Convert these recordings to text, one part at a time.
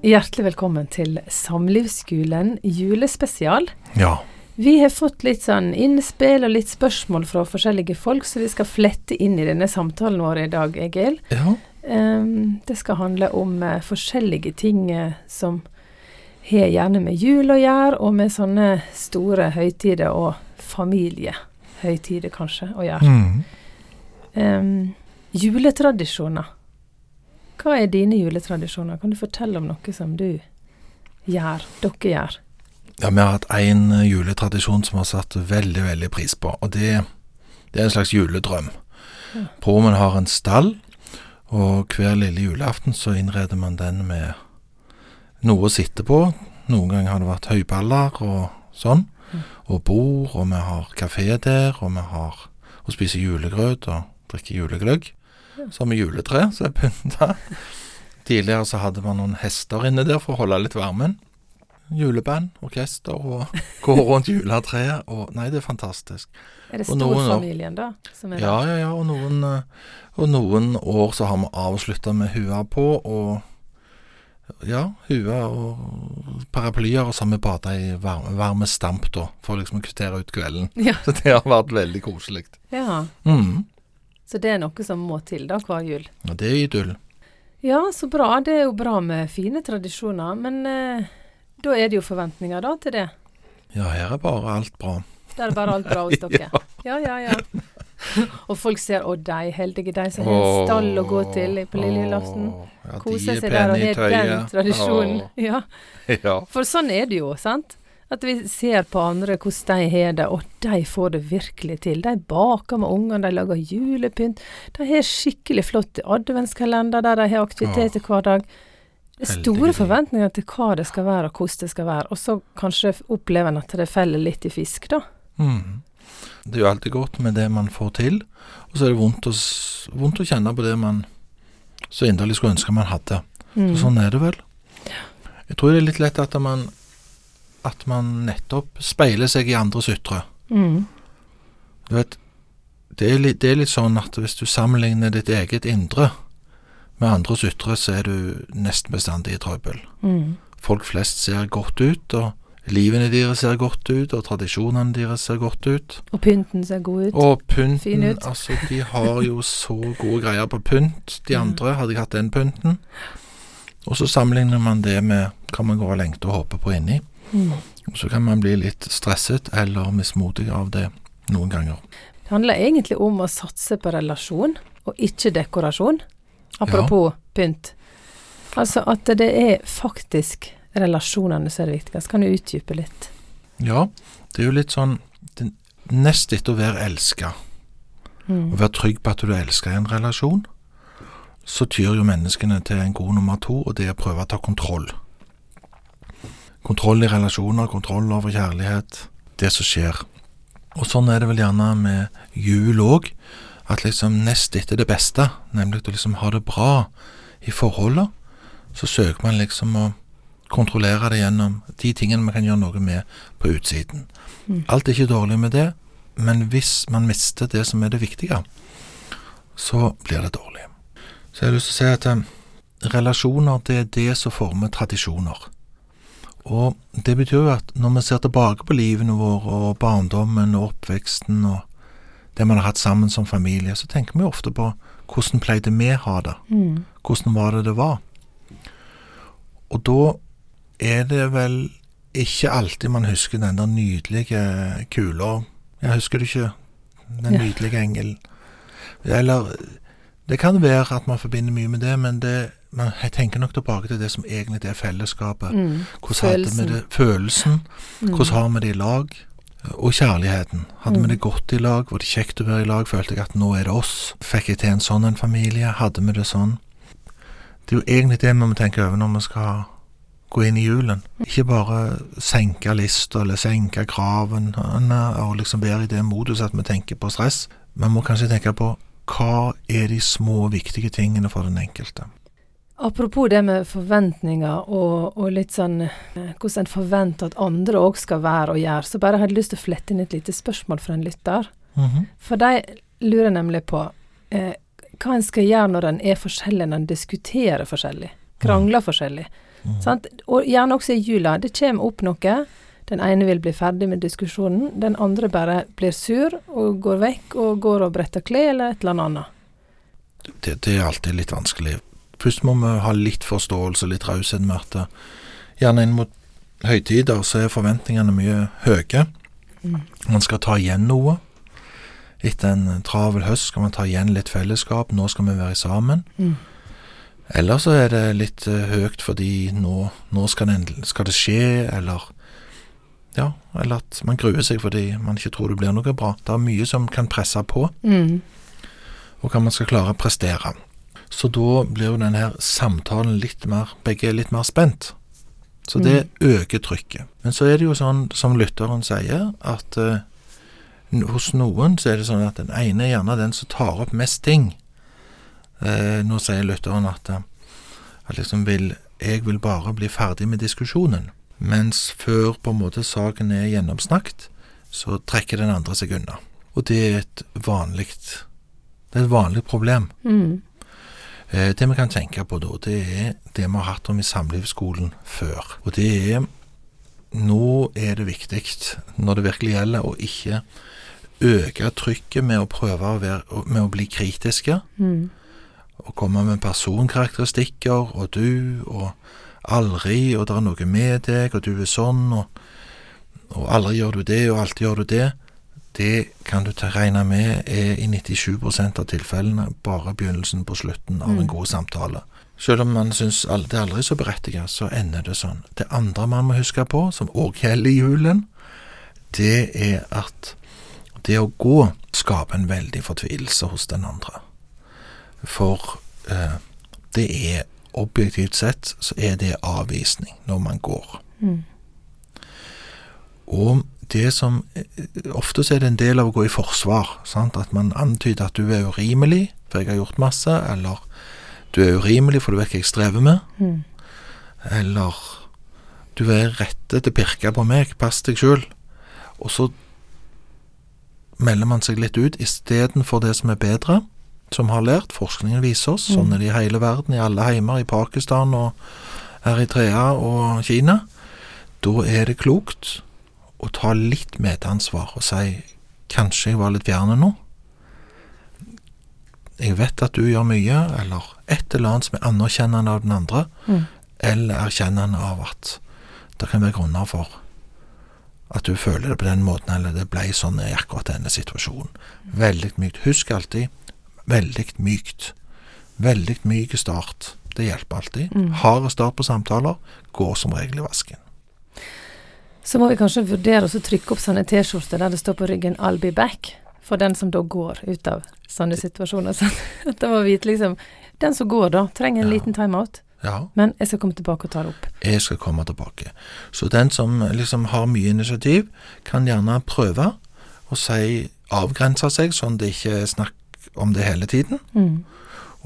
Hjertelig velkommen til Samlivsskolen julespesial. Ja. Vi har fått litt sånn innspill og litt spørsmål fra forskjellige folk, så vi skal flette inn i denne samtalen vår i dag, Egil. ja. Um, det skal handle om uh, forskjellige ting uh, som har gjerne med jul å gjøre, og med sånne store høytider og familiehøytider kanskje å gjøre. Mm. Um, juletradisjoner. Hva er dine juletradisjoner? Kan du fortelle om noe som du gjør, dere gjør? ja, vi har hatt én juletradisjon som vi har satt veldig, veldig pris på, og det, det er en slags juledrøm. Ja. Broren har en stall, og hver lille julaften så innreder man den med noe å sitte på. Noen ganger har det vært høyballer og sånn, Mm. og bord, og vi har kafé der, og vi har å spise julegrøt og drikke julegløgg. Vi juletre som er pynta. Tidligere så hadde man noen hester inne der for å holde litt varmen. Juleband, orkester og gå rundt juletreet. Og nei, det er fantastisk. Er det storfamilien, da? Som er Ja, ja, ja. Og noen, eh, og noen år så har vi avslutta med hua på, og ja, hua og paraplyer, og så har vi bada i varme, varme stamp, da, for liksom å kvittere ut kvelden. Ja. Så det har vært veldig koselig. ja. Mm. Så det er noe som må til da hver jul. Ja, det er idyll. Ja, så bra. Det er jo bra med fine tradisjoner. Men eh, da er det jo forventninger da til det. Ja, her er bare alt bra. Der er bare alt bra hos dere. Ja, ja, ja. Og folk ser 'å, de heldige, de som har en stall å gå til på lille julaften'. Ja, Koser er seg der og har den tradisjonen. Ja. Ja. For sånn er det jo, sant? At vi ser på andre hvordan de har det, og de får det virkelig til. De baker med ungene, de lager julepynt. De har skikkelig flott adventskalender der de har aktiviteter hver dag. Det er store forventninger til hva det skal være, og hvordan det skal være. Og så kanskje opplever en at det feller litt i fisk, da. Mm. Det er jo alltid godt med det man får til, og så er det vondt å, vondt å kjenne på det man så inderlig skulle ønske man hadde. Mm. Så sånn er det vel. Jeg tror det er litt lett at man, at man nettopp speiler seg i andres ytre. Mm. Du vet, det er, litt, det er litt sånn at hvis du sammenligner ditt eget indre med andres ytre, så er du nesten bestandig i trøbbel. Mm. Folk flest ser godt ut, og livene deres ser godt ut, og tradisjonene deres ser godt ut. Og pynten ser god ut. Og Fin pynten, ut. altså de har jo så gode greier på pynt, de Ja. andre. Hadde jeg hatt den pynten. Og så sammenligner man det med hva man går og lengter og håper på inni. Mm. Så kan man bli litt stresset eller mismodig av det noen ganger. Det handler egentlig om å satse på relasjon, og ikke dekorasjon. Apropos pynt. Altså at det er faktisk relasjonene som er det viktigste. Kan du utdype litt? Ja, det er jo litt sånn Nest etter å være elska, Mm. å være trygg på at du er elska i en relasjon, så tyr jo menneskene til en god nummer to, og det er å prøve å ta kontroll. Kontroll i relasjoner, kontroll over kjærlighet, det som skjer. Og sånn er det vel gjerne med jul òg, at liksom nest etter det beste, nemlig å liksom ha det bra i forholdet, så søker man liksom å kontrollere det gjennom de tingene man kan gjøre noe med på utsiden. Mm. Alt er ikke dårlig med det, men hvis man mister det som er det viktige, så blir det dårlig. Så jeg har lyst til å si at eh, relasjoner, det er det som former tradisjoner. Og det betyr jo at når vi ser tilbake på livene våre og barndommen og oppveksten og det man har hatt sammen som familie, så tenker vi ofte på hvordan pleide vi ha det? Mm. Hvordan var det det var? Og da er det vel ikke alltid man husker den der nydelige kula. Jeg husker det ikke. Den nydelige engelen. Eller Det kan være at man forbinder mye med det, men det, man jeg tenker nok tilbake til det som egentlig er fellesskapet. Mm. Hvordan hadde vi det? Følelsen. Mm. Hvordan har vi det i lag? Og kjærligheten. Hadde Mm. vi det godt i lag? Var det kjekt å være i lag? Følte jeg at nå er det oss? Fikk jeg til en sånn en familie? Hadde vi det sånn? Det er jo egentlig det vi må tenke over når vi skal gå inn i julen. Ikke bare senke lista eller senke kraven og liksom være i det modus at vi tenker på stress. Vi må kanskje tenke på hva er de små, viktige tingene for den enkelte. Apropos det med forventninger og, og litt sånn eh, hvordan en forventer at andre òg skal være og gjøre, så bare hadde jeg lyst til å flette inn et lite spørsmål fra en lytter. Mhm. For de lurer nemlig på eh, hva en skal gjøre når en er forskjellig, når en diskuterer forskjellig, krangler forskjellig. Sant? Og gjerne også i jula. Det kommer opp noe. Den ene vil bli ferdig med diskusjonen, den andre bare blir sur og går vekk og går og bretter klær eller et eller annet. Det, det er alltid litt vanskelig. Først må vi ha litt forståelse, litt raushet med at gjerne inn mot høytider så er forventningene mye høye. Man skal ta igjen noe. Etter en travel høst skal man ta igjen litt fellesskap. Nå skal vi være sammen. Mm. Eller så er det litt eh, høyt fordi nå, nå skal, det, skal det skje, eller Ja, eller at man gruer seg fordi man ikke tror det blir noe bra. Det er mye som kan presse på, Mm. og hva man skal klare å prestere. Så da blir jo denne samtalen litt mer Begge er litt mer spent. Så det øker trykket. Men så er det jo sånn, som lytteren sier, at uh, hos noen så er det sånn at den ene er gjerne den som tar opp mest ting. Uh, nå sier lytteren at, eh, at liksom vil, jeg vil bare bli ferdig med diskusjonen. Mens før på en måte saken er gjennomsnakket, så trekker den andre seg unna. Og det er et vanlig Det er et vanlig problem. Mm. Eh, det vi kan tenke på da, det er det vi har hatt om i samlivsskolen før. Og det er Nå er det viktig, når det virkelig gjelder, å ikke øke trykket med å prøve å, være, med å bli kritiske. Mm. Og komme med personkarakteristikker, og du, og aldri, og det er noe med deg, og du er sånn, og, og aldri gjør du det, og alltid gjør du det. Det kan du regne med er i 97% av tilfellene bare begynnelsen på slutten av en god samtale. Selv om man syns det er aldri så berettiget, så ender det sånn. Det andre man må huske på, som òg gjelder i julen, det er at det å gå skaper en veldig fortvilelse hos den andre. For eh, det er objektivt sett så er det avvisning når man går. Mm. Og det som eh, Ofte er det en del av å gå i forsvar. Sant? At man antyder at du er urimelig, for jeg har gjort masse, eller du er urimelig, for du vet hva jeg strever med, Mm. eller du er rette til å pirke på meg, pass deg sjøl. Og så melder man seg litt ut istedenfor det som er bedre, som har lært. Forskningen viser oss, sånn er det i hele verden, i alle heimer, i Pakistan og Eritrea og Kina. Da er det klokt å ta litt medansvar og si kanskje jeg var litt fjerne nå. Jeg vet at du gjør mye, eller et eller annet som er anerkjennende av den andre, Mm. eller erkjennende av at det kan være grunner for at du føler det på den måten, eller det ble sånn i akkurat denne situasjonen. Veldig mykt. Husk alltid veldig mykt. Veldig myk start. Det hjelper alltid. Mm. Hard start på samtaler går som regel i vasken. Så må vi kanskje vurdere å trykke opp sånne T-skjorter der det står på ryggen 'I'll be back', for den som da går ut av sånne situasjoner. Så at da må vite liksom Den som går, da, trenger en Ja. liten timeout, Ja, men jeg skal komme tilbake og ta det opp. jeg skal komme tilbake. Så den som liksom har mye initiativ, kan gjerne prøve å si avgrense seg, sånn det ikke er snakk om det hele tiden. Mm.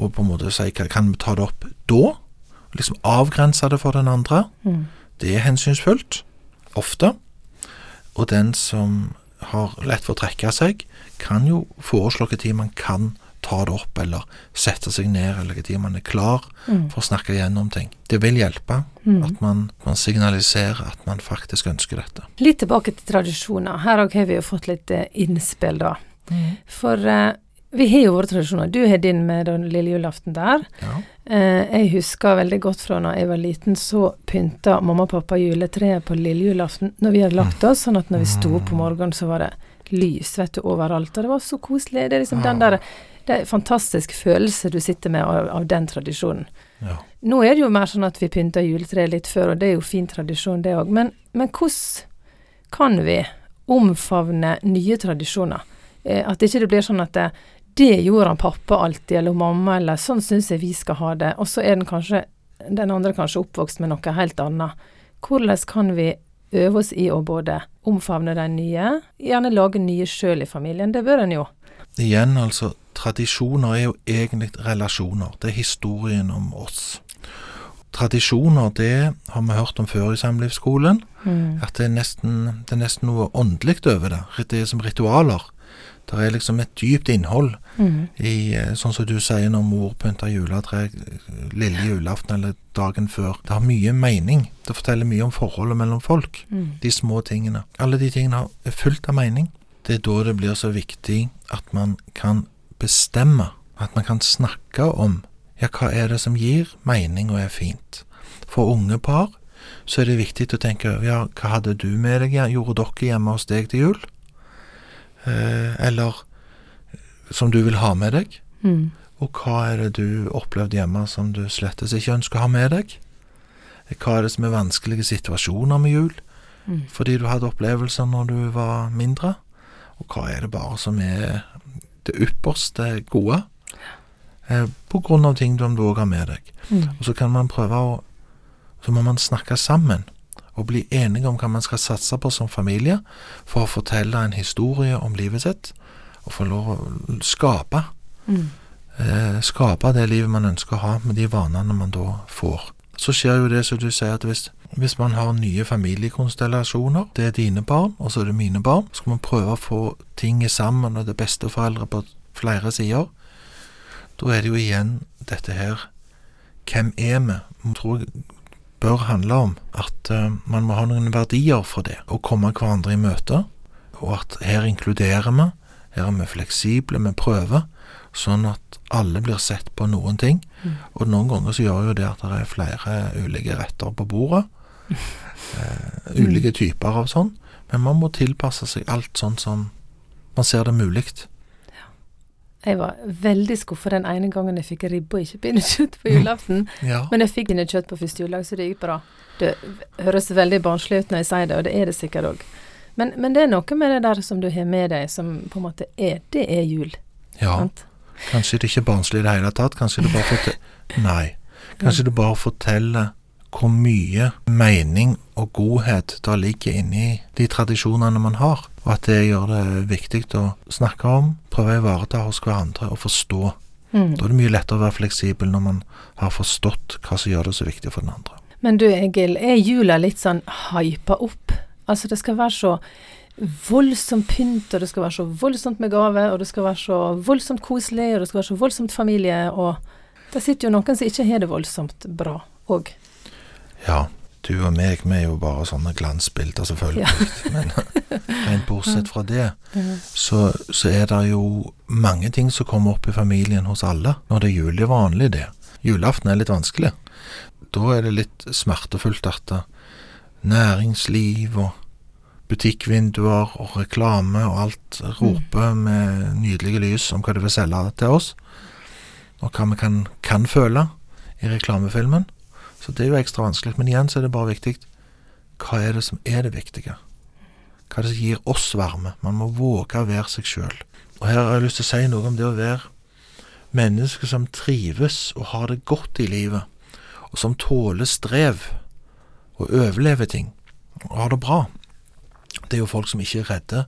og på en måte si kan kan vi ta det opp da? Liksom avgrense det for den andre. Mm. Det er hensynsfullt, ofte. Og den som har lett for å trekke seg, kan jo foreslå hvilken tid man kan ta det opp, eller sette seg ned, eller hvilken tid man er klar Mm. for å snakke igjennom ting. Det vil hjelpe Mm. at man, man signaliserer at man faktisk ønsker dette. Litt tilbake til tradisjoner. Her òg har vi jo fått litt eh, innspill, da. For eh, vi har jo våre tradisjoner. Du har din med den lille julaften der. Ja. Eh, jeg husker veldig godt fra da jeg var liten, så pynta mamma og pappa juletreet på lille julaften når vi hadde lagt oss, sånn at når vi sto opp på morgenen, så var det lys vet du, overalt. Og det var så koselig. Det er liksom den der Det er en fantastisk følelse du sitter med av, av den tradisjonen. ja. Nå er det jo mer sånn at vi pynter juletreet litt før, og det er jo fin tradisjon, det òg. Men, men hvordan kan vi omfavne nye tradisjoner? Eh, at ikke det blir sånn at det, det gjorde han pappa alltid, eller mamma, eller sånn syns jeg vi skal ha det. Og så er den kanskje den andre kanskje oppvokst med noe helt annet. Hvordan kan vi øve oss i å både omfavne de nye, gjerne lage nye sjøl i familien? Det bør en jo. Igjen, altså, tradisjoner er jo egentlig relasjoner. Det er historien om oss. Tradisjoner, det har vi hørt om før i samlivsskolen. Mm. At det er nesten, det er nesten noe åndelig over det. Det er som ritualer. Det er liksom et dypt innhold Mm. i eh, Sånn som du sier når mor pynter juletre lille julaften eller dagen før. Det har mye mening. Det forteller mye om forholdet mellom folk. Mm. De små tingene. Alle de tingene er fullt av mening. Det er da det blir så viktig at man kan bestemme. At man kan snakke om ja, hva er det som gir mening og er fint. For unge par så er det viktig å tenke over ja, hva hadde du med deg, gjorde dere hjemme hos deg til jul? Eh, eller som du vil ha med deg? Mm. Og hva er det du opplevde hjemme som du slettes ikke ønsker å ha med deg? Hva er det som er vanskelige situasjoner med jul, Mm. fordi du hadde opplevelser når du var mindre? Og hva er det bare som er det ypperste gode? Eh, på grunn av ting du òg har med deg. Mm. Og så kan man prøve å Så må man snakke sammen og bli enige om hva man skal satse på som familie for å fortelle en historie om livet sitt, og få lov å skape Mm. eh, skape det livet man ønsker å ha, med de vanene man da får. Så skjer jo det som du sier, at hvis, hvis man har nye familiekonstellasjoner, det er dine barn, og så er det mine barn, så skal man prøve å få ting sammen, og det er besteforeldre på flere sider. Da er det jo igjen dette her Hvem er vi? Tror jeg bør handle om at eh, man må ha noen verdier for det, og komme hverandre i møte, og at her inkluderer vi, her er vi fleksible, vi prøver, sånn at alle blir sett på noen ting. Mm. Og noen ganger så gjør jo det at det er flere ulike retter på bordet. Uh, ulike typer av sånn. Men man må tilpasse seg alt sånn som man ser det mulig. Jeg var veldig skuffa den ene gangen jeg fikk ribbe og ikke pinnekjøtt på julaften. Ja. Men jeg fikk pinnekjøtt på første juledag, så det gikk bra. Det høres veldig barnslig ut når jeg sier det, og det er det sikkert òg. Men, men det er noe med det der som du har med deg, som på en måte er Det er jul. ja. Sant? Kanskje det ikke er barnslig i det hele tatt. Kanskje det bare forteller Nei. Kanskje det bare forteller hvor mye mening og godhet der ligger inni de tradisjonene man har, og at det gjør det viktig å snakke om, prøve å ivareta hos hverandre og forstå. Mm. Da er det mye lettere å være fleksibel når man har forstått hva som gjør det så viktig for den andre. Men du Egil, er jula litt sånn hypa opp? Altså det skal være så voldsomt pynt, og det skal være så voldsomt med gaver, og det skal være så voldsomt koselig, og det skal være så voldsomt familie, og det sitter jo noen som ikke har det voldsomt bra òg. Ja, du og meg, vi er jo bare sånne glansbilder, selvfølgelig. Men rent bortsett fra det, så, så er det jo mange ting som kommer opp i familien hos alle når det er jul. Det er vanlig, det. Julaften er litt vanskelig. Da er det litt smertefullt at næringsliv og butikkvinduer og reklame og alt roper med nydelige lys om hva de vil selge til oss, og hva vi kan, kan føle i reklamefilmen. Så det er jo ekstra vanskelig. Men igjen så er det bare viktig hva er det som er det viktige? Hva er det som gir oss varme? Man må våge å være seg sjøl. Og her har jeg lyst til å si noe om det å være menneske som trives og har det godt i livet, og som tåler strev og overlever ting, og har det bra. Det er jo folk som ikke er redde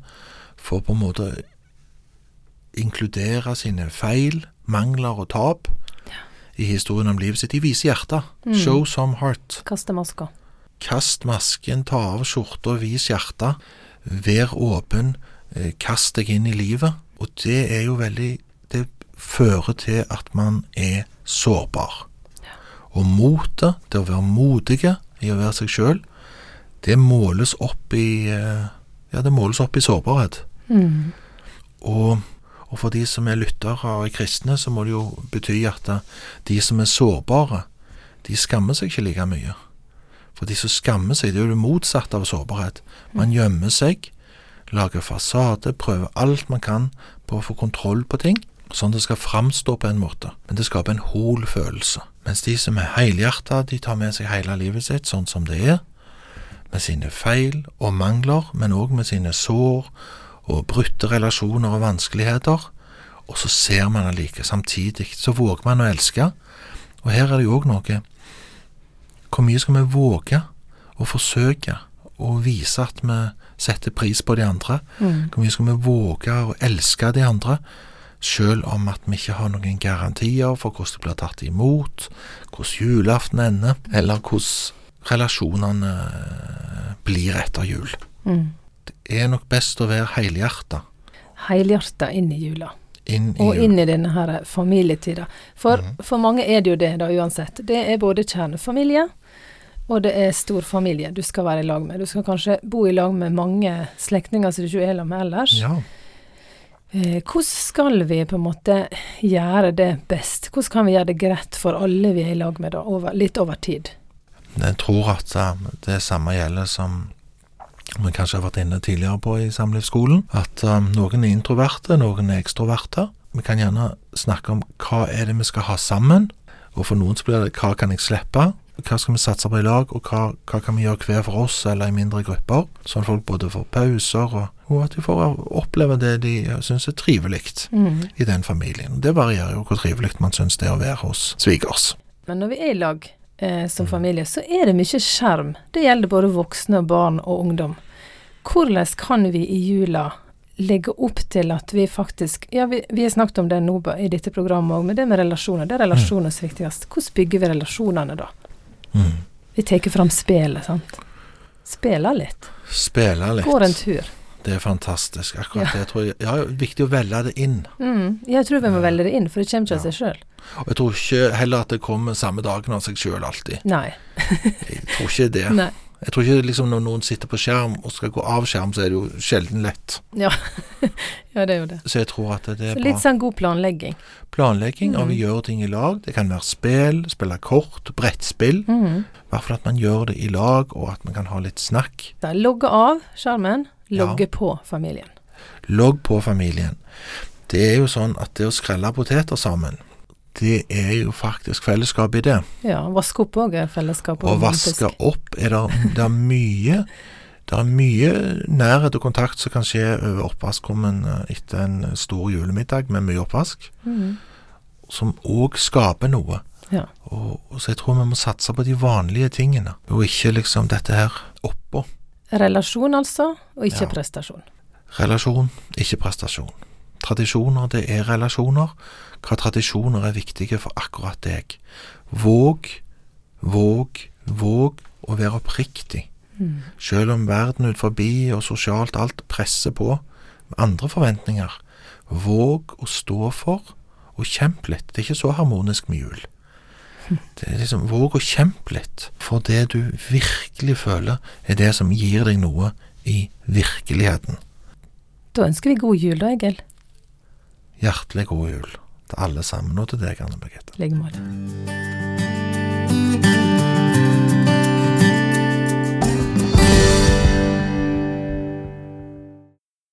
for på en måte inkludere sine feil, mangler og tap i historien om livet sitt. De viser hjertet. Mm. Show some heart. Kaste maska. Kast masken, ta av skjorta, vis hjertet. Vær åpen, eh, kast deg inn i livet. Og det er jo veldig Det fører til at man er sårbar. Og motet, det å være modige i å være seg sjøl, det måles opp i eh, Ja, det måles opp i sårbarhet. Mm. Og, og for de som er lyttere og er kristne, så må det jo bety at de som er sårbare, de skammer seg ikke like mye. For de som skammer seg, det er jo det motsatte av sårbarhet. Man gjemmer seg, lager fasade, prøver alt man kan på å få kontroll på ting, sånn det skal framstå på en måte. Men det skaper en hol følelse. Mens de som er helhjerta, de tar med seg hele livet sitt sånn som det er, med sine feil og mangler, men òg med sine sår og brutte relasjoner og vanskeligheter. Og så ser man det like. Samtidig så våger man å elske. Og her er det jo òg noe Hvor mye skal vi våge å forsøke å vise at vi setter pris på de andre? Mm. Hvor mye skal vi våge å elske de andre? Selv om at vi ikke har noen garantier for hvordan det blir tatt imot, hvordan julaften ender, eller hvordan relasjonene blir etter jul. Mm. Det er nok best å være helhjerta helhjerta inn i jula. Inn i Og jula. inn i denne her familietida. For, mm. for mange er det jo det, da, uansett. Det er både kjernefamilie, og det er stor familie du skal være i lag med. Du skal kanskje bo i lag med mange slektninger som du ikke er i lag med ellers. Ja. Eh, hvordan skal vi på en måte gjøre det best? Hvordan kan vi gjøre det greit for alle vi er i lag med, da, over, litt over tid? Jeg tror at eh, det samme gjelder som vi kanskje har vært inne tidligere på i samlivsskolen. At um, noen er introverte, noen er ekstroverte. Vi kan gjerne snakke om hva er det vi skal ha sammen. Og for noen så blir det hva kan jeg slippe? Hva skal vi satse på i lag, og hva, hva kan vi gjøre hver for oss eller i mindre grupper? Sånn at folk både får pauser, og, og at de får oppleve det de syns er trivelig Mm. i den familien. Det varierer jo hvor trivelig man syns det er å være hos svigers. Men når vi er i lag eh, som familie, så er det mye skjerm. Det gjelder både voksne, barn og ungdom. Hvordan kan vi i jula legge opp til at vi faktisk Ja, vi, vi har snakket om det nå i dette programmet òg, men det med relasjoner, det er relasjonens som er viktigst. Hvordan bygger vi relasjonene da? Mm. Vi tar fram spelet, sant. Spiller litt. Spille litt. Går en tur. Det er fantastisk. Akkurat det tror jeg Ja, viktig å velge det inn. Mm. Jeg tror vi må velge det inn, for det kommer ikke av seg sjøl. Og jeg tror ikke heller at det kommer samme dagen av seg sjøl alltid. Nei. Jeg tror ikke det. Nei. Jeg tror ikke liksom når noen sitter på skjerm og skal gå av skjerm, så er det jo sjelden lett. Ja. ja, det er jo det. Så jeg tror at det er Så bra. litt sånn god planlegging. Planlegging av å Mhm. gjøre ting i lag. Det kan være spill, spille kort, brettspill. Mm. I hvert fall at man gjør det i lag, og at man kan ha litt snakk. Da Logge av skjermen, logge Ja. på familien. Logg på familien. Det er jo sånn at det å skrelle poteter sammen, det er jo faktisk fellesskap i det. Ja, vaske opp òg er fellesskap. Å vaske opp er det, det er mye Det er mye nærhet og kontakt som kan skje over oppvaskkummen eh, etter en stor julemiddag med mye oppvask, Mm. som òg skaper noe. Ja. Og, og Så jeg tror vi må satse på de vanlige tingene, og ikke liksom dette her oppå. Relasjon, altså, og ikke Ja. prestasjon. Relasjon, ikke prestasjon. Tradisjoner, det er relasjoner. Hva tradisjoner er viktige for akkurat deg? Våg, våg, våg å være oppriktig. Mm. Selv om verden ut forbi og sosialt alt presser på med andre forventninger. Våg å stå for, og kjempe litt. Det er ikke så harmonisk med jul. Det er liksom Våg å kjempe litt for det du virkelig føler er det som gir deg noe i virkeligheten. Da ønsker vi god jul, da, Egil. Hjertelig god jul til alle sammen, og til deg, Anne Birgitte. I like måte.